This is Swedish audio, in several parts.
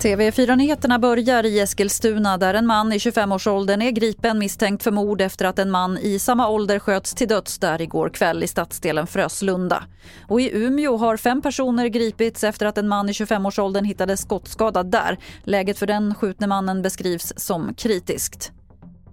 TV4-nyheterna börjar i Eskilstuna där en man i 25-årsåldern är gripen misstänkt för mord efter att en man i samma ålder sköts till döds där igår kväll i stadsdelen Fröslunda. Och i Umeå har fem personer gripits efter att en man i 25-årsåldern hittades skottskadad där. Läget för den skjutne mannen beskrivs som kritiskt.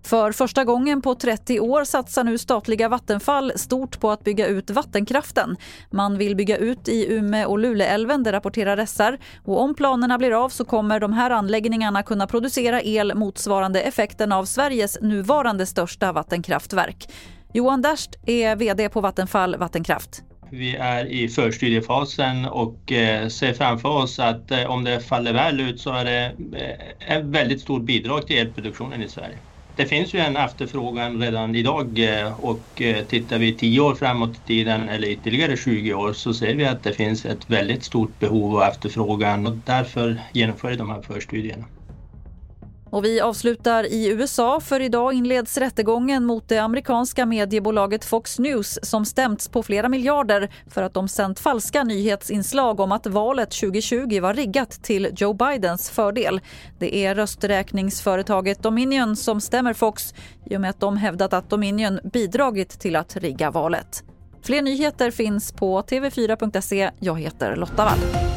För första gången på 30 år satsar nu statliga Vattenfall stort på att bygga ut vattenkraften. Man vill bygga ut i Ume och Luleälven, det rapporterar SR. Och om planerna blir av så kommer de här anläggningarna kunna producera el motsvarande effekten av Sveriges nuvarande största vattenkraftverk. Johan Derst är VD på Vattenfall Vattenkraft. Vi är i förstudiefasen och eh, ser framför oss att eh, om det faller väl ut så är det eh, ett väldigt stort bidrag till elproduktionen i Sverige. Det finns ju en efterfrågan redan idag eh, och eh, tittar vi 10 år framåt i tiden eller ytterligare 20 år så ser vi att det finns ett väldigt stort behov och efterfrågan och därför genomför vi de här förstudierna. Och vi avslutar i USA för idag inleds rättegången mot det amerikanska mediebolaget Fox News som stämts på flera miljarder för att de sänt falska nyhetsinslag om att valet 2020 var riggat till Joe Bidens fördel. Det är rösträkningsföretaget Dominion som stämmer Fox i och med att de hävdat att Dominion bidragit till att rigga valet. Fler nyheter finns på tv4.se. Jag heter Lotta Wall.